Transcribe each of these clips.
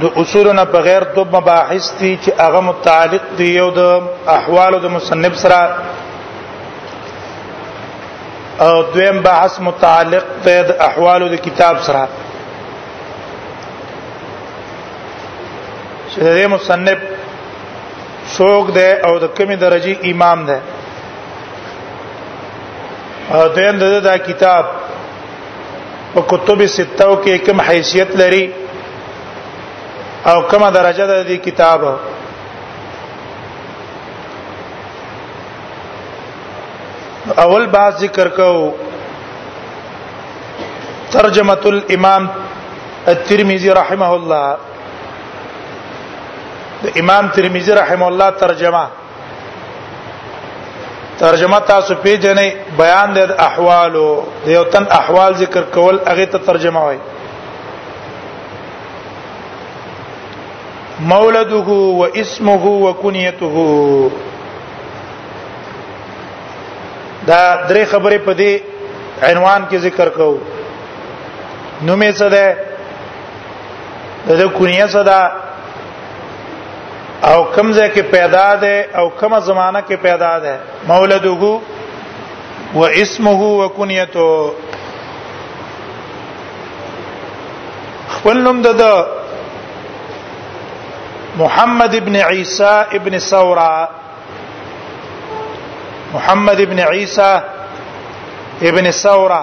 د اصولنا په غیر د مباحث دي چې هغه متعلق دي یو د احوال د مصنف سره او دویم بحث متعلق ته د احوال د کتاب سره چې د مصنف څوک دی او د کومې درجه امام دی او دین د دا کتاب په کتب سته کې کوم حیثیت لري او کومه درجه ده د کتاب اول باز ذکر کو ترجمه الامام الترمذي رحمه الله د امام ترمذي رحمه الله ترجمه ترجمه تاسو پیژنې بیان د احوالو د یو تن احوال ذکر کول هغه ته ترجمه وایي مولده و اسمه و کنیته دا درې خبرې په دې عنوان کې ذکر کو نومې څه ده د کنیه څه ده او کم ځای کې پیدا ده او کومه زمانہ کې پیدا ده مولده و اسمه و کنیته خپل نوم د محمد ابن عیسی ابن ثورا محمد ابن عیسی ابن ثورا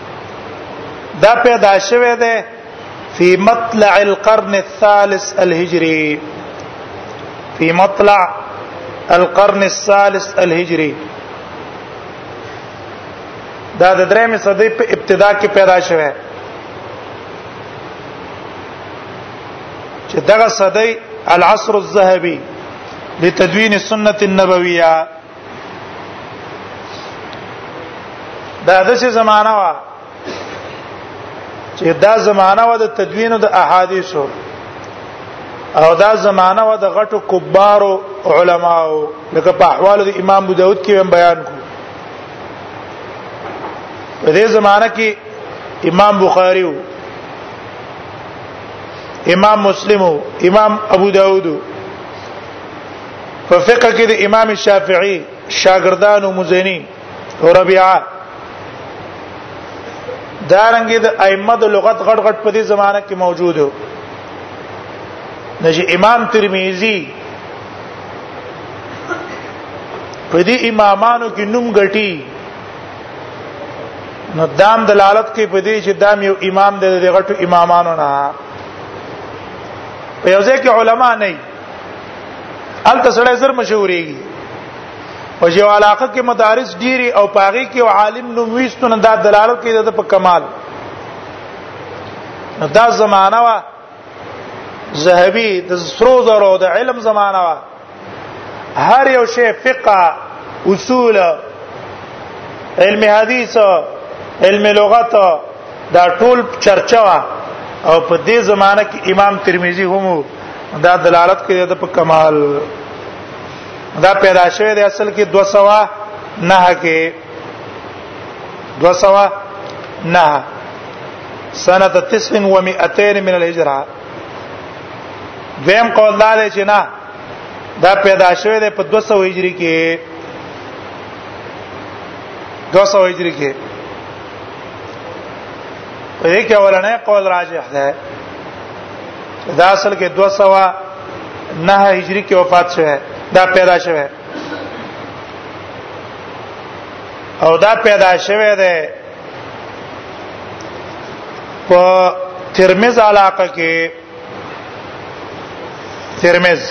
دا پیدا شوه ده فی مطلع القرن الثالث الهجری فی مطلع القرن الثالث الهجری دا د درېمې صدۍ په ابتدا کې پیدا شوه چې دغه صدۍ العصر الذهبي لتدوین السنه النبويه دا د څه زمانہ وا چې دا زمانہ وا د تدوین او د احادیثو او دا زمانہ وا د غټو کبارو علماو لکه په احوال د امام ابو داود کې بیان کو په دې زمانہ کې امام بخاری وو امام مسلم امام ابو داود په فقه کې د امام شافعي شاګردان او مزنی او ربيعه دارنګ د ائمه د لغت غټ غټ په دې زمانہ کې موجود وو نجی امام ترمذی په دې امامانو کې نوم غټي نو دام دلالت کوي په دې چې دام یو امام د غټو امامانو نه په یو ځای کې علما نه الته سړی زر مشهوريږي او یو علاقه کې مدارس ډيري او پاغي کې عالم نو ویستونه دا دلالت کوي د په کمال دا زمانہ وا زهبي د سرو زرو د علم زمانہ وا هر یو شی فقه اصول علم حدیث علم لغت دا ټول چرچا وا او په دې زمانہ کې امام ترمذی هم دا دلالت کوي د په کمال دا پیدا شوی دی اصل کې 200 نه کې 200 نه سنه 90 و 200 من الهجره دیم قول دا دی چې نه دا پیدا شوی دی په 200 هجری کې 200 هجری کې په دې کې ولنې قول راجح ده دا اصل کې 200 نه هجری کې وفات شوه دا پیدا شوه او دا پیدا شوه ده په ترمذ علاقه کې ترمذ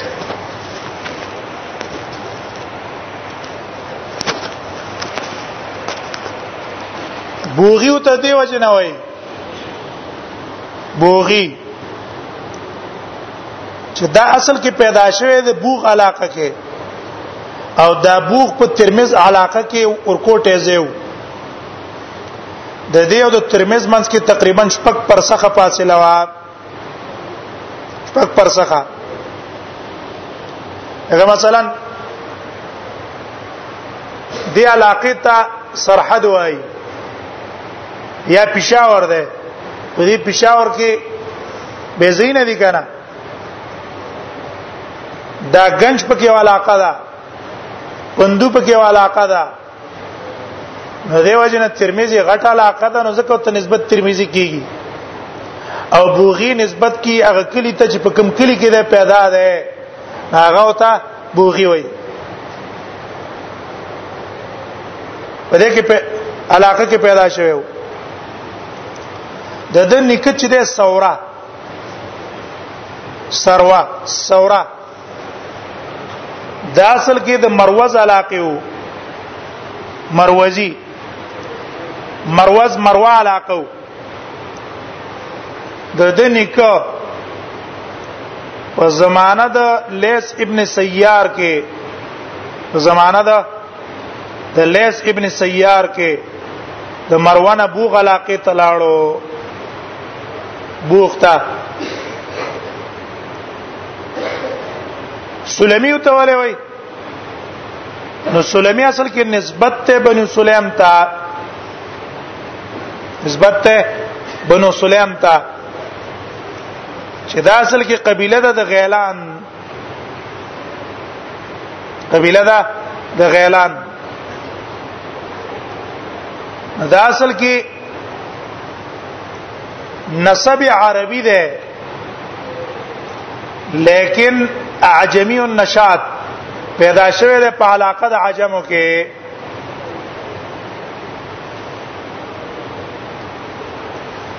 بوغي ته دی وجنه وای بوغي چې دا اصل کې پیدا شوی د بوغ علاقه کې او دا بوغ په ترمز علاقه کې ورکوټه زیو د دې او د ترمز منځ کې تقریبا شپږ پرسخه فاصله و شپږ پر څخه اذا مثلا دی علاقه ته سرحد وای یا پېښور ده په دې پېښور کې به زینه دي کنه دا گنج پکې علاقه ده پندو پکې علاقه ده نو دیو جن ترمذی غټه علاقه ده نو ځکه ته نسبت ترمذی کیږي او بوغي نسبت کی هغه کلی ته چې په کم کلی کې ده پیدا ده هغه وتا بوغي وای په دې کې په علاقه کې پیدا شوی وو د د نکچ د سورا سروا سورا دا اصل کې د مروز علاقه وو مروزی مروز مروه علاقه وو د دې نکاح په زمانہ د لیس ابن سیار کې زمانہ د د لیس ابن سیار کې د مروان ابو غلاقه تلاړو بوخته سلمی ته ولې وای نو سلمی اصل کې نسبت ته بنو سلیم ته نسبت ته بنو سلیم ته چې دا اصل کې قبيله ده د غیلان قبيله ده د غیلان دا اصل کې نسب عربي ده لیکن عجمی النشات پیدا شوه د په علاقه د عجمو کې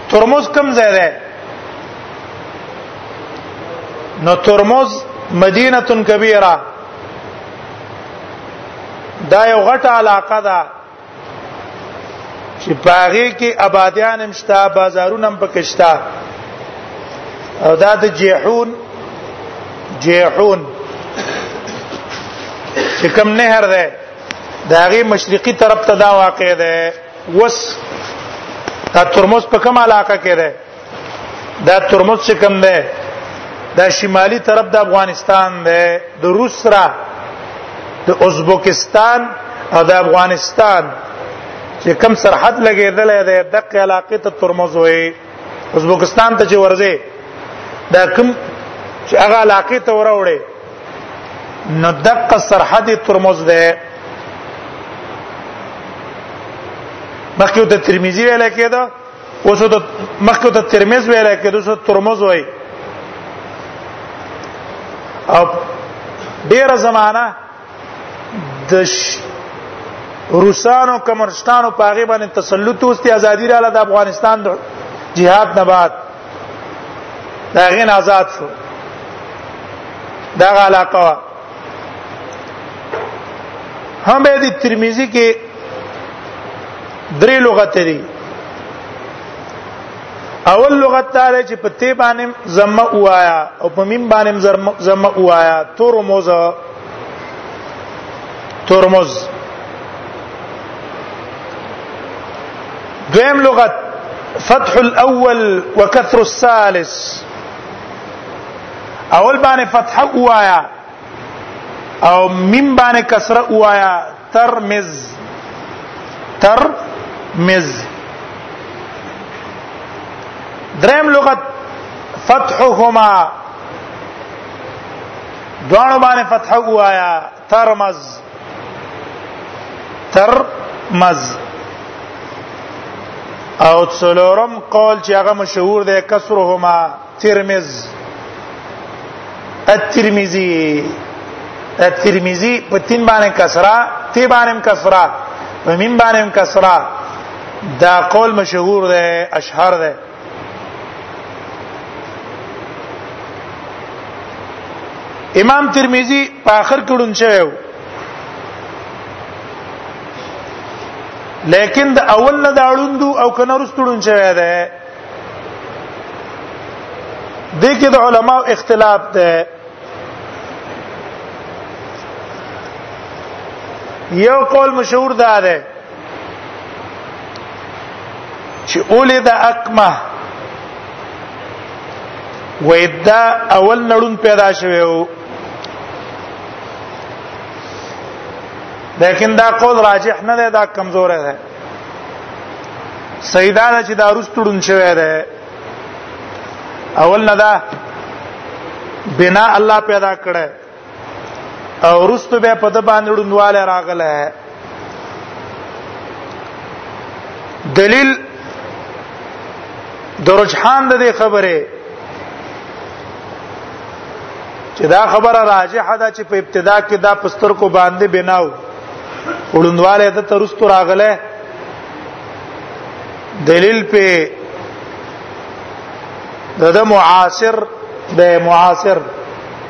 ترمز کم ځای ده نو ترمز مدینه کبیره دا یو غټه علاقه ده چې پاغه کې آبادیان هم شته بازارونه هم پکې شته او دا د جیحون جیحون چې کوم نهر ده دا غي مشرقي طرف ته دا واقع ده وس دا ترمز په کوم علاقه کې ده دا ترمز چې کوم دی دا شمالي طرف د افغانستان دی د روس سره د ازبکستان او د افغانستان چې کم سرحد لګیدل دی د دقه علاقې ته ترمز وي ازبکستان ته چې ورځي دا کم چې هغه علاقې ته وروړي نو دقه سرحد ترمز دی مخکې د ترمذی ویل کېده اوس ته مخکې ته ترمذ ویل کې دوسه ترمذ وای او ډیره زمانہ د روسانو کمرستانو پاغه باندې تسلط اوستي ازادي را لاله د افغانستان د جهاد نه بعد دا غین آزاد شو دا علاقه هم به د ترمذی کې درې لغت لري اول لغت دا دی چې په تی باندې زمه وایا او په میم باندې زمه وایا ترمز ترمز دویم لغت فتح الاول وكثر الثالث اول باندې فتح اوایا او میم باندې کسره اوایا ترمز ترمز دریم لغت فتحهما دوانو باندې فتح اوایا ترمز ترمز او څلورم قول چې هغه مشهور دی کسرهما ترمز الترمذی الترمذی په تین باندې کسرا تی باندې کسرا په مين باندې کسرا دا قول مشهور دی اشهر دی امام ترمذی په اخر کې ډون شوی لیکن د اول نه داړوندو او کنه رستړون شوی دی د کې د علماو اختلاف دی یو قول مشهور ده چې اولې د اکمه وېدا اول نړون پیدا شوی وو لیکن دا قول راجح نه دی دا کمزور دی سیدا چې دا رستړون شوی دی اول نه دا بنا الله پیدا کړه او رستو به په د باندې ډوندواله راغله دلیل د رجحان د دې خبره چې دا خبره راجحه ده چې په ابتدا کې دا پستر کو باندې بناو وړوندواله د ترستو راغله دلیل په د معاصر د معاصر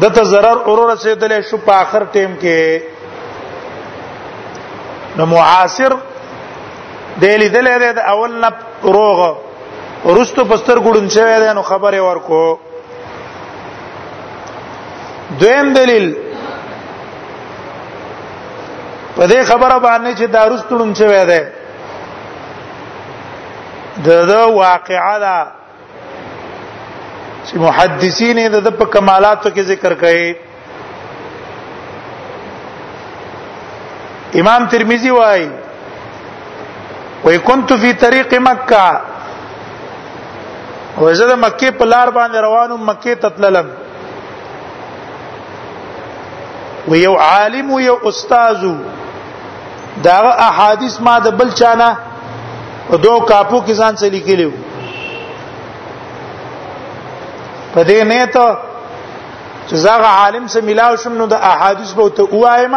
د ته zarar اورور رسیدلې شو په اخر ټیم کې نو معاصر د لیدلې د اول نه روغ ورستو پستر ګړون شوی دی نو خبره ورکو دویم دلیل په دې خبره باندې چې داروستړون شوی دی د واقعا چې محدثین د په کمالاتو کې ذکر کړي امام ترمذی وای وای كنت فی طریق مکه وزه د مکه په لار باندې روانو مکه تتللم و یو عالم و یو استادو دا احادیث ما د بل چانه په دوه کاپو کې ځان څه لیکلو په دې نه ته چې زغه عالم سره ملاو شم نو د احادیث به ته وایم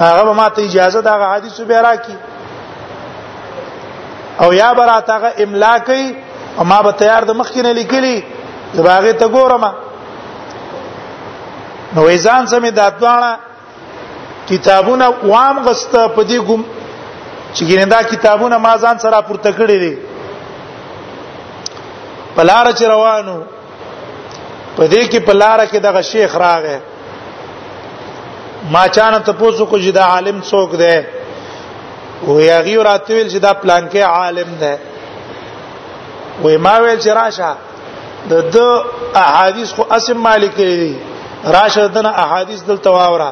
هغه ما ته اجازه د احادیث به راکی او یا براتغه املا کوي او ما به تیار د مخ کې نه لیکلي زباغه ته ګورم نو ایزان سمې د اتوانا کتابونه وام غست په دې ګم چې ګینه دا کتابونه ما ځان سره پورته کړی دي په لار چې روانو په دې کې په لار کې دغه شیخ راغی ما چانه ته پوسو کو چې دا عالم څوک دی و یغی راته ویل چې دا پلان کې عالم دی و ما ویل چې راشه د د احادیث خو اسم مالک دی راشه دنه احادیث دلته واوره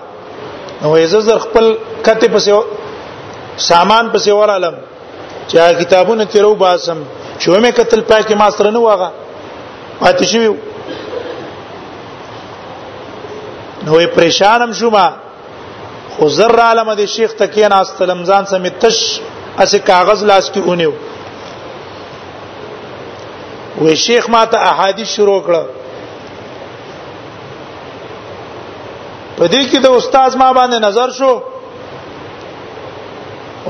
نو ایزه زر خپل کته پسې سامان پسې ورالم چې کتابونه تیرو باسم چې مې قتل پاکي ما سره نه واغه پاتې شو نو پریشانم شوم خو زر عالم د شیخ تکین استلم ځان سم تش اسې کاغذ لاس کې اونیو وې شیخ ما ته احادیث شروع کړه په دې کې د استاد ما باندې نظر شو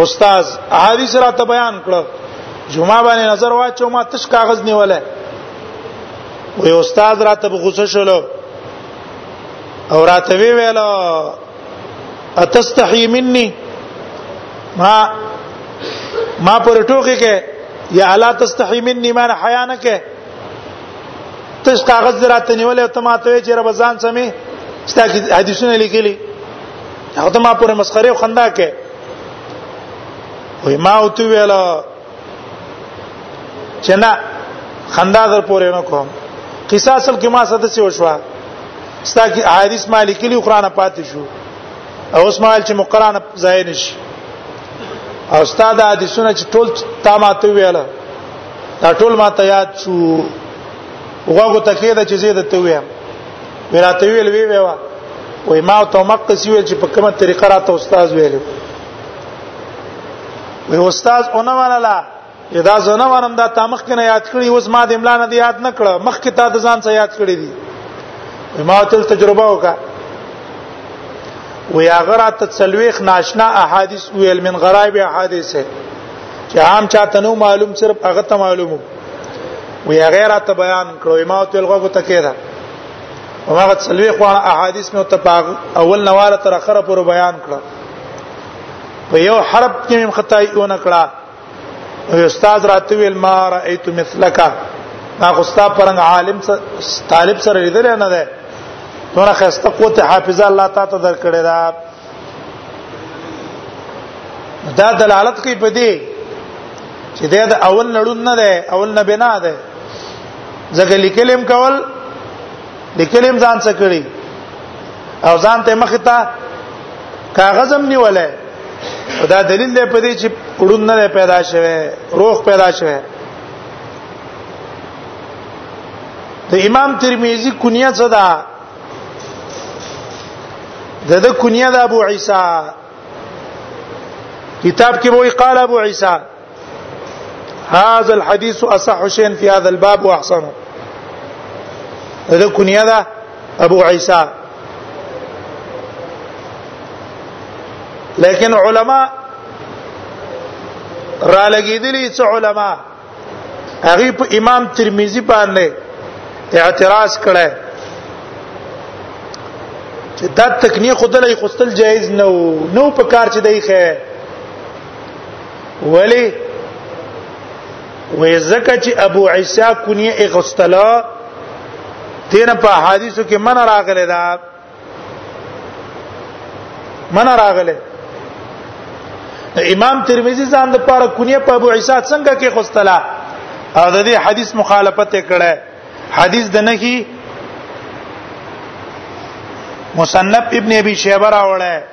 استاد احادیث را ته بیان کړه جمعه باندې نظر واچو ما تش کاغذ نیولای وې استاد را ته غوسه شول او راته وی ویل اتستحی مني ما ما پر ټوکی کې یا الا تستحی مني ما حیا نه کې تش کاغذ راته نیولې ته ما ته چې رب ځان سمې ستا حدیثونه لیکلي هغه ته ما پر مسخره او خندا کې وای ما او تو ویل چې نه خندا در پورې نه کوم قصه اصل کې ما ساته څه وشوه ستا کې حارث مالک لی قران پاتې شو او اوس مال چې مقران ځای نشي او استاد حدیثونه چې ټول تا ماته ویل دا ټول ماته یاد شو وګو تکیه د چې زیاده ته ویم ویراته ویل وی وی وای ما ته مقص ویل چې په کومه طریقه راته استاد ویل وي استاد اونه منلا دا زنه ورم دا تامخ کنه یاد کړی اوس ما د املا نه یاد نه کړه مخ کې تا د ځان څخه یاد کړی دي ما تل تجربه وکړه ویا غره تسلويخ ناشنا احادیث ویل من غرایب احادیث چې عام چاته نو معلوم صرف هغه ته معلومو ویا غیره ته بیان کړو ما تل غو ته کېده هغه تسلويخ وانه احادیث مې ته اول نواله تر اخره پر بیان کړو په یو حرف کې مې خدای او نکړه او استاد راته ویل ما رايت مثلک ما خو ستا پرنګ عالم طالب سره لیدل نه ده نور خسته قوت حافظه الله تعالی ته درکړه دا دا دلالت کوي په دې چې دا د اول نړون نه ده اول نه بنا ده ځکه لیکلم کول د کلم ځان څخه کړی او ځان ته مخ ته کاغذ هم نیولای دا دلیل دی په دې چې وړون نه پیدا شوه روح پیدا شوه د امام ترمذی کنیه څه ده د د کنیه د ابو عیسی کتاب کې وایي قال ابو عیسی هذا الحديث اصح شيء في هذا الباب واحسنه هذا كنيه ده ابو عيسى لكن علماء را لګیدلی چې علما هغه په امام ترمذی باندې اعتراض کړي چې دا تکنیه خدای خوستل جایز نه وو نو په کار چې دی خیر ولی وې زکه چې ابو عیسی کنیه اغستلا دین په حدیثو کې من راغله دا من راغله امام ترمذی ځان د پاره کنیه په ابو عیسی څنګه کې غستلا او د دې حدیث مخالفت کړه حدیث د نهي مصنف ابن ابي شيبه راوړی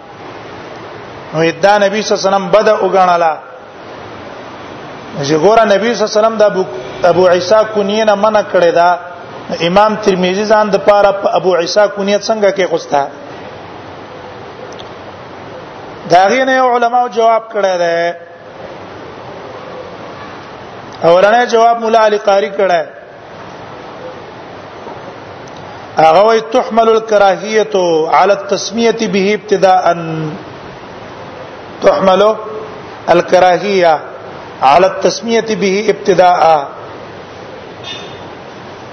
نو دا نبی صلی الله علیه وسلم بد وګڼلا چې ګوره نبی صلی الله علیه وسلم د ابو ابو عیسی کونیه نه منع کړی دا امام ترمذی ځان د پاره ابو عیسی کونیه څنګه کې خوستا دا غي نه علماء جواب کړی دی اورنه جواب مولا علی قاری کړه هغه وي تحمل الكراهيه على التسميه به ابتداء تحمل الكراهيه على التسميه به ابتداء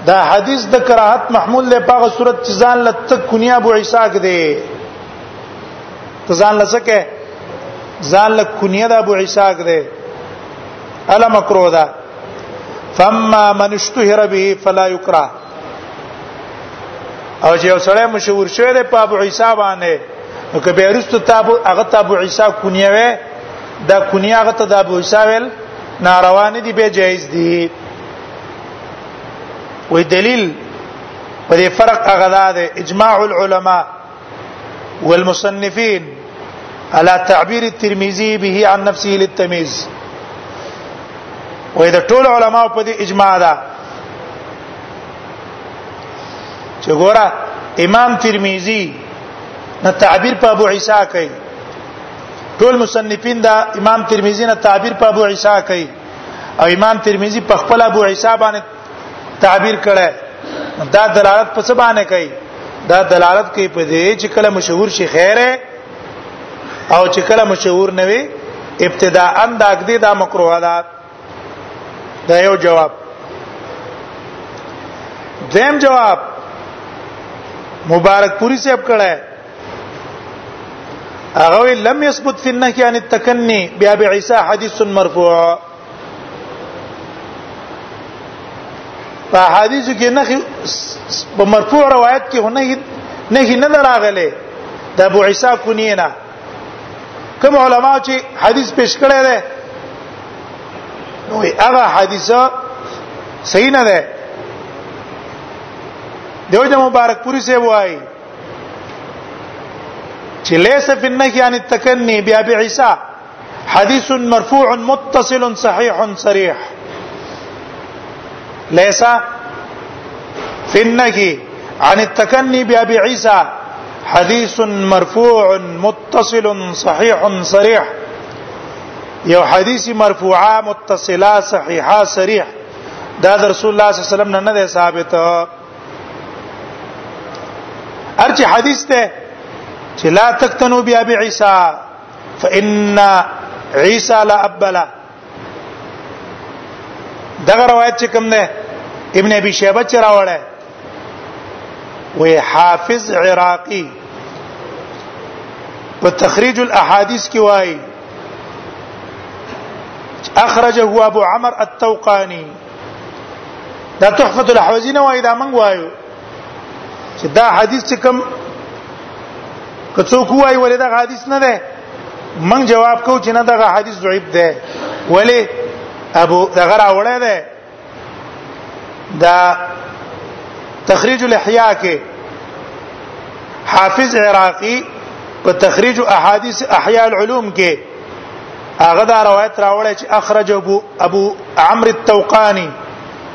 دا حدیث د کراهت محمول له پاغه صورت چې ځان له تک کنیا ابو عیسی کې دی ته ځان له څه کې ځان له کنیا د ابو عیسی کې دی الا مکروه ده فما من اشتهر به فلا یکرا او چې یو سړی مشهور شوی دی په ابو عیسی باندې نو که به رستو تابو هغه تابو عیسی کونیه وي دا کونیه هغه ته د ابو عیسی ویل ناروا نه دی به جایز دی وې دلیل په دې فرق هغه ده اجماع العلماء والمصنفين على تعبير الترمذي به عن نفسه للتمييز وې د ټول علما په دې اجماع ده چې ګوره امام ترمذی نه تعبیر په ابو عیسی کوي ټول مصنفین دا امام ترمذی نه تعبیر په ابو عیسی کوي او امام ترمذی په خپل ابو عیسی باندې تعبیر کړه دا دلالت په څه باندې کوي دا دلالت کوي په دې چې کله مشهور شي خیره او چې کله مشهور نه وي ابتداءا دا اګدي دا مکروه ده دا یو جواب دیم جواب مبارک پوری سے اب کړه هغه لم يثبت في النهي عن التكني بأبي عيسى حديث مرفوع په حدیثو کې نه په مرفوع روایت کې هونه نه نه راغله د ابو عیسی کونینا کوم علما چې حدیث پیش کړی دی نو هغه حدیثه صحیح نه ده دیو جن مبارک پوری سے وای چې لیس فی النهی عن التکنی بیا بعیسی حديث مرفوع متصل صحيح صريح ليس في النهي عن التكني بأبي عيسى حديث مرفوع متصل صحيح صريح یو حدیث مرفوعه متصله صحیحه صریح دا د رسول الله صلی الله علیه وسلم نه نه ثابت ارچ حدیث ته چې لا تکتنو بیا بی عیسی فإن عيسى لا أبلا دغه روایت چې کوم ده ابن ابي شيبه چې راوړی وی حافظ عراقي په تخريج الاحاديث کې وایي اخرجه ابو عمر التوقاني دا تحفه الاحوازي نه وایي دا من وایو چې دا حدیث چې کوم کڅو کوی ولې دا حدیث نه ده من جواب کو چې نه دا حدیث ضعیف ده ولی ابو دغه راوړی دی دا تخریج الاحیاء کې حافظ عراقی په تخریج احادیث احیاء العلوم کې هغه دا روایت راوړی چې اخرج ابو ابو عمرو التوقانی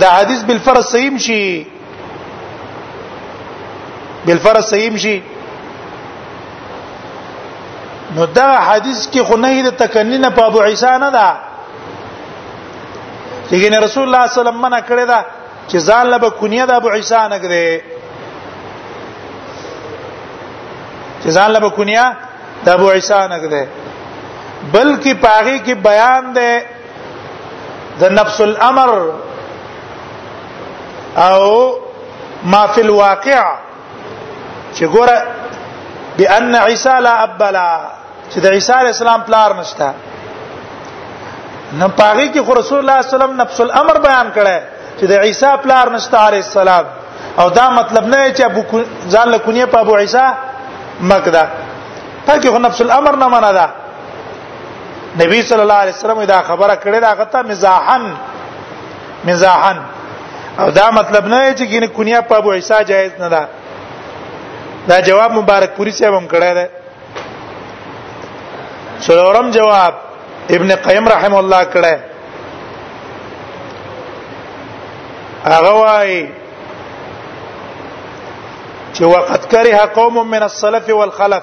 دا حدیث بالفرض صحیح شي بالفرض صحیح شي نو دا حدیث کې خو نه د تکنین په ابو عیسی نه ده لیکن رسول الله صلی الله علیه وسلم منع کړی دا چې ځان له کنیه د ابو عیسی نه کړي چې ځان له کنیه د ابو عیسی نه کړي بلکې پاره کې بیان ده د نفس الامر او ما فی الواقع چې ګوره بان عیسی لا ابلا چې د عیسی علی السلام پلار نشته نو پاغي کې رسول الله صلی الله علیه وسلم نفس الامر بیان کړي چې د عیسی پلار نشته علی السلام او دا مطلب نه چې ابو ځان له کونیه په ابو عیسی مکدا پکې خو نفس الامر نه معنا ده نبی صلی الله علیه وسلم دا خبره کړې دا غته مزاحن مزاحن او دا مطلب نه چې ګینه کنیا په ابو عیسی جایز نه ده دا جواب مبارک پوری صاحب هم کړی دی څلورم جواب ابن قیم رحم الله کړه هغه وايي چې وقد كره قوم من السلف والخلف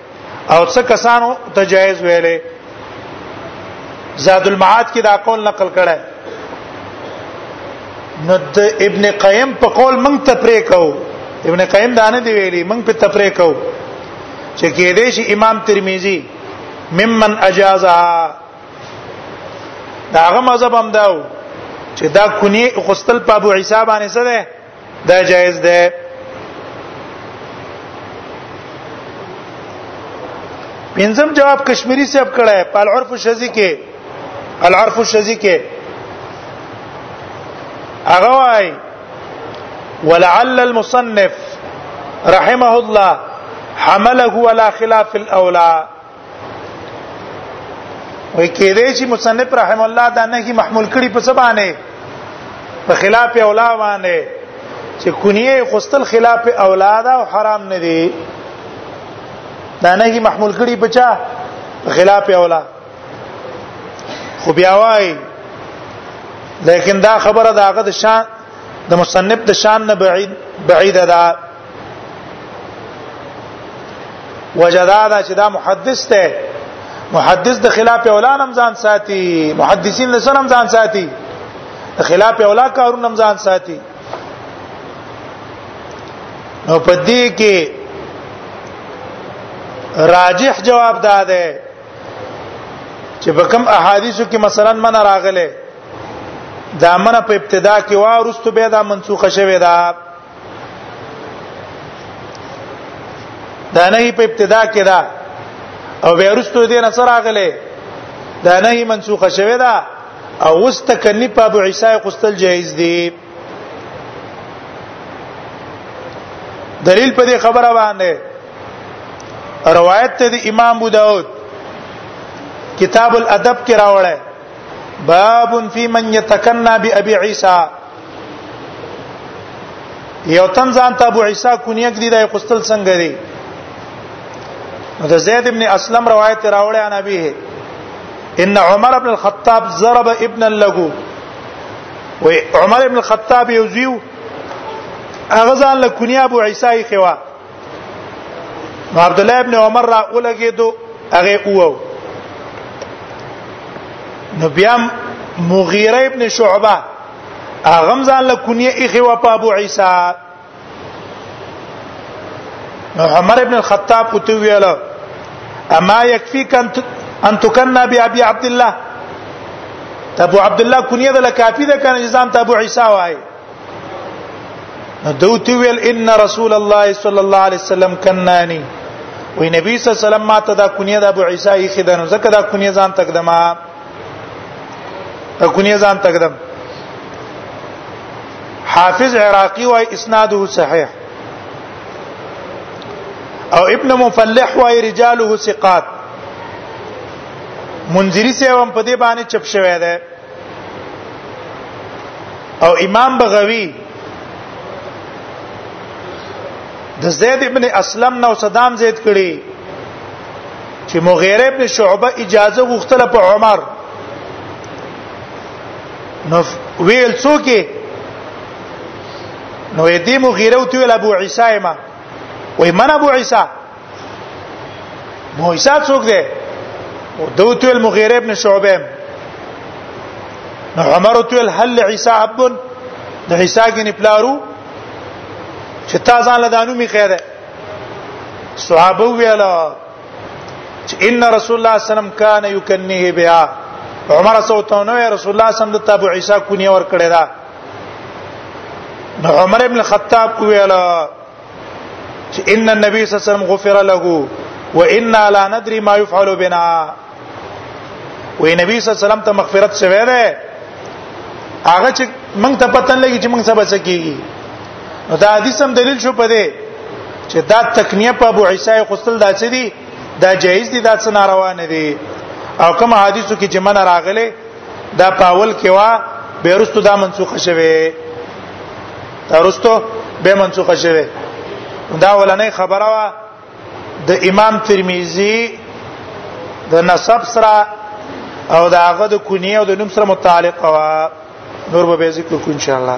او څه کسانو ته جایز ویلې زاد المعاد کې دا قول نقل کړه نو د ابن قیم په قول مونږ ته پرې کو ابن قیم دا نه دی ویلي مونږ په تپرې کو چې کې دې شي امام ترمذی ممن اجازها دا هغه مذهب هم داو چې دا کونی غسل په ابو عیسی باندې سره دا جایز ده پنځم جواب کشمیری صاحب کړه په العرف الشذی کې العرف الشذی کې هغه وای ولعل المصنف رحمه الله حمله على خلاف الاولى وای کېدې چې مصنف رحم الله دا نه کی محمول کړي په څه باندې په خلاف اولا باندې چې کنیه خستل خلاف اولاد او حرام نه دي دا نه کی محمول کړي په چا خلاف اولا خو بیا وای لیکن دا خبره داغه د شان د مصنف د شان نه بعید بعید ده وجدا دا چې دا محدث ته محدث د خلاف اولا نم ځان ساتي محدثین له سره ځان ساتي د خلاف اولا کارون نم ځان ساتي نو په دې کې راجح جواب دا ده چې په کوم احادیثو کې مثلا من راغله دا منه په ابتدا کې وا ورستو به دا منسوخه شوه دا دا نه په ابتدا کې دا او بیا ورستو دې نه سره غلې دا نه منسوخه شوه دا او اوس تکلیف ابو عیسی قستل جایز دی دلیل په دې خبره باندې روایت ته د امام ابو داود کتاب الادب کې راوړل باب فی من یتکنا بابي عیسی یو تن ځان ته ابو عیسی کونیه کړی دا قستل څنګه دی د زید ابن اسلم روایت راوړی عن ابيه ان عمر ابن الخطاب ضرب ابنا له و عمر ابن الخطاب یوزیو اغزان له کونیه ابو عیسی خوا عبد الله ابن عمر را ولګېدو هغه اوو نو بیا مغیره ابن شعبه هغه ځان له کنیه اخی و په ابو عیسی عمر ابن الخطاب کوته ویل اما یکفیک ان ان تکنا بی ابي عبد الله ابو عبد الله کنیه د لکافی د کنه ځان ته ابو عیسی وای دوتی ویل ان رسول الله صلی الله علیه وسلم کنانی وی نبی صلی الله علیه وسلم ماته دا کونیه د ابو عیسی یې خدانو زکه دا کونیه ځان تقدمه دا کونیه ځان تقدم حافظ عراقی وای اسناده صحیح او ابن مفلح وای رجاله ثقات منذری سیوم په دې باندې چپ شوی دی او امام بغوی د زید ابن اسلم نو صدام زید کړي چې مغیره ابن شعبه اجازه غوښتله په عمر نو ویل څوک نو دې مغیره او ته ابو عیسی ما وای من ابو عیسی موسی څوک دی او دوت المغیره ابن شعبه نو عمر تل هل عیسی اب د عیسی ګنې پلارو چې تا ځان له دانو می خیره صحابه ویلا چې ان رسول الله صلی الله علیه وسلم کان یکنیه بها عمر سوتونه رسول الله صلی الله علیه وسلم د تابع عیسی کونی ور کړی دا نو عمر ابن الخطاب ویلا چې ان النبي صلی الله علیه وسلم غفر له وانا لا ندري ما يفعل بنا وې نبی صلی الله علیه وسلم ته مغفرت شوه ده هغه چې موږ ته پته لګي چې موږ سبا څه کیږي نو دا حدیث هم دلیل شو په دې چې دا تکنیه په ابو عیسی قسل دا څه دي دا جایز دي دا څه ناروا نه دي او کوم حدیثو کې چې من راغله دا پاول کې وا به رستو دا منسوخه شوه ترستو به منسوخه شوه دا ولنې خبره وا د امام ترمذی د نسب سره او د هغه د کونیه او د نوم سره متعلق وا نور به ذکر کو ان شاء الله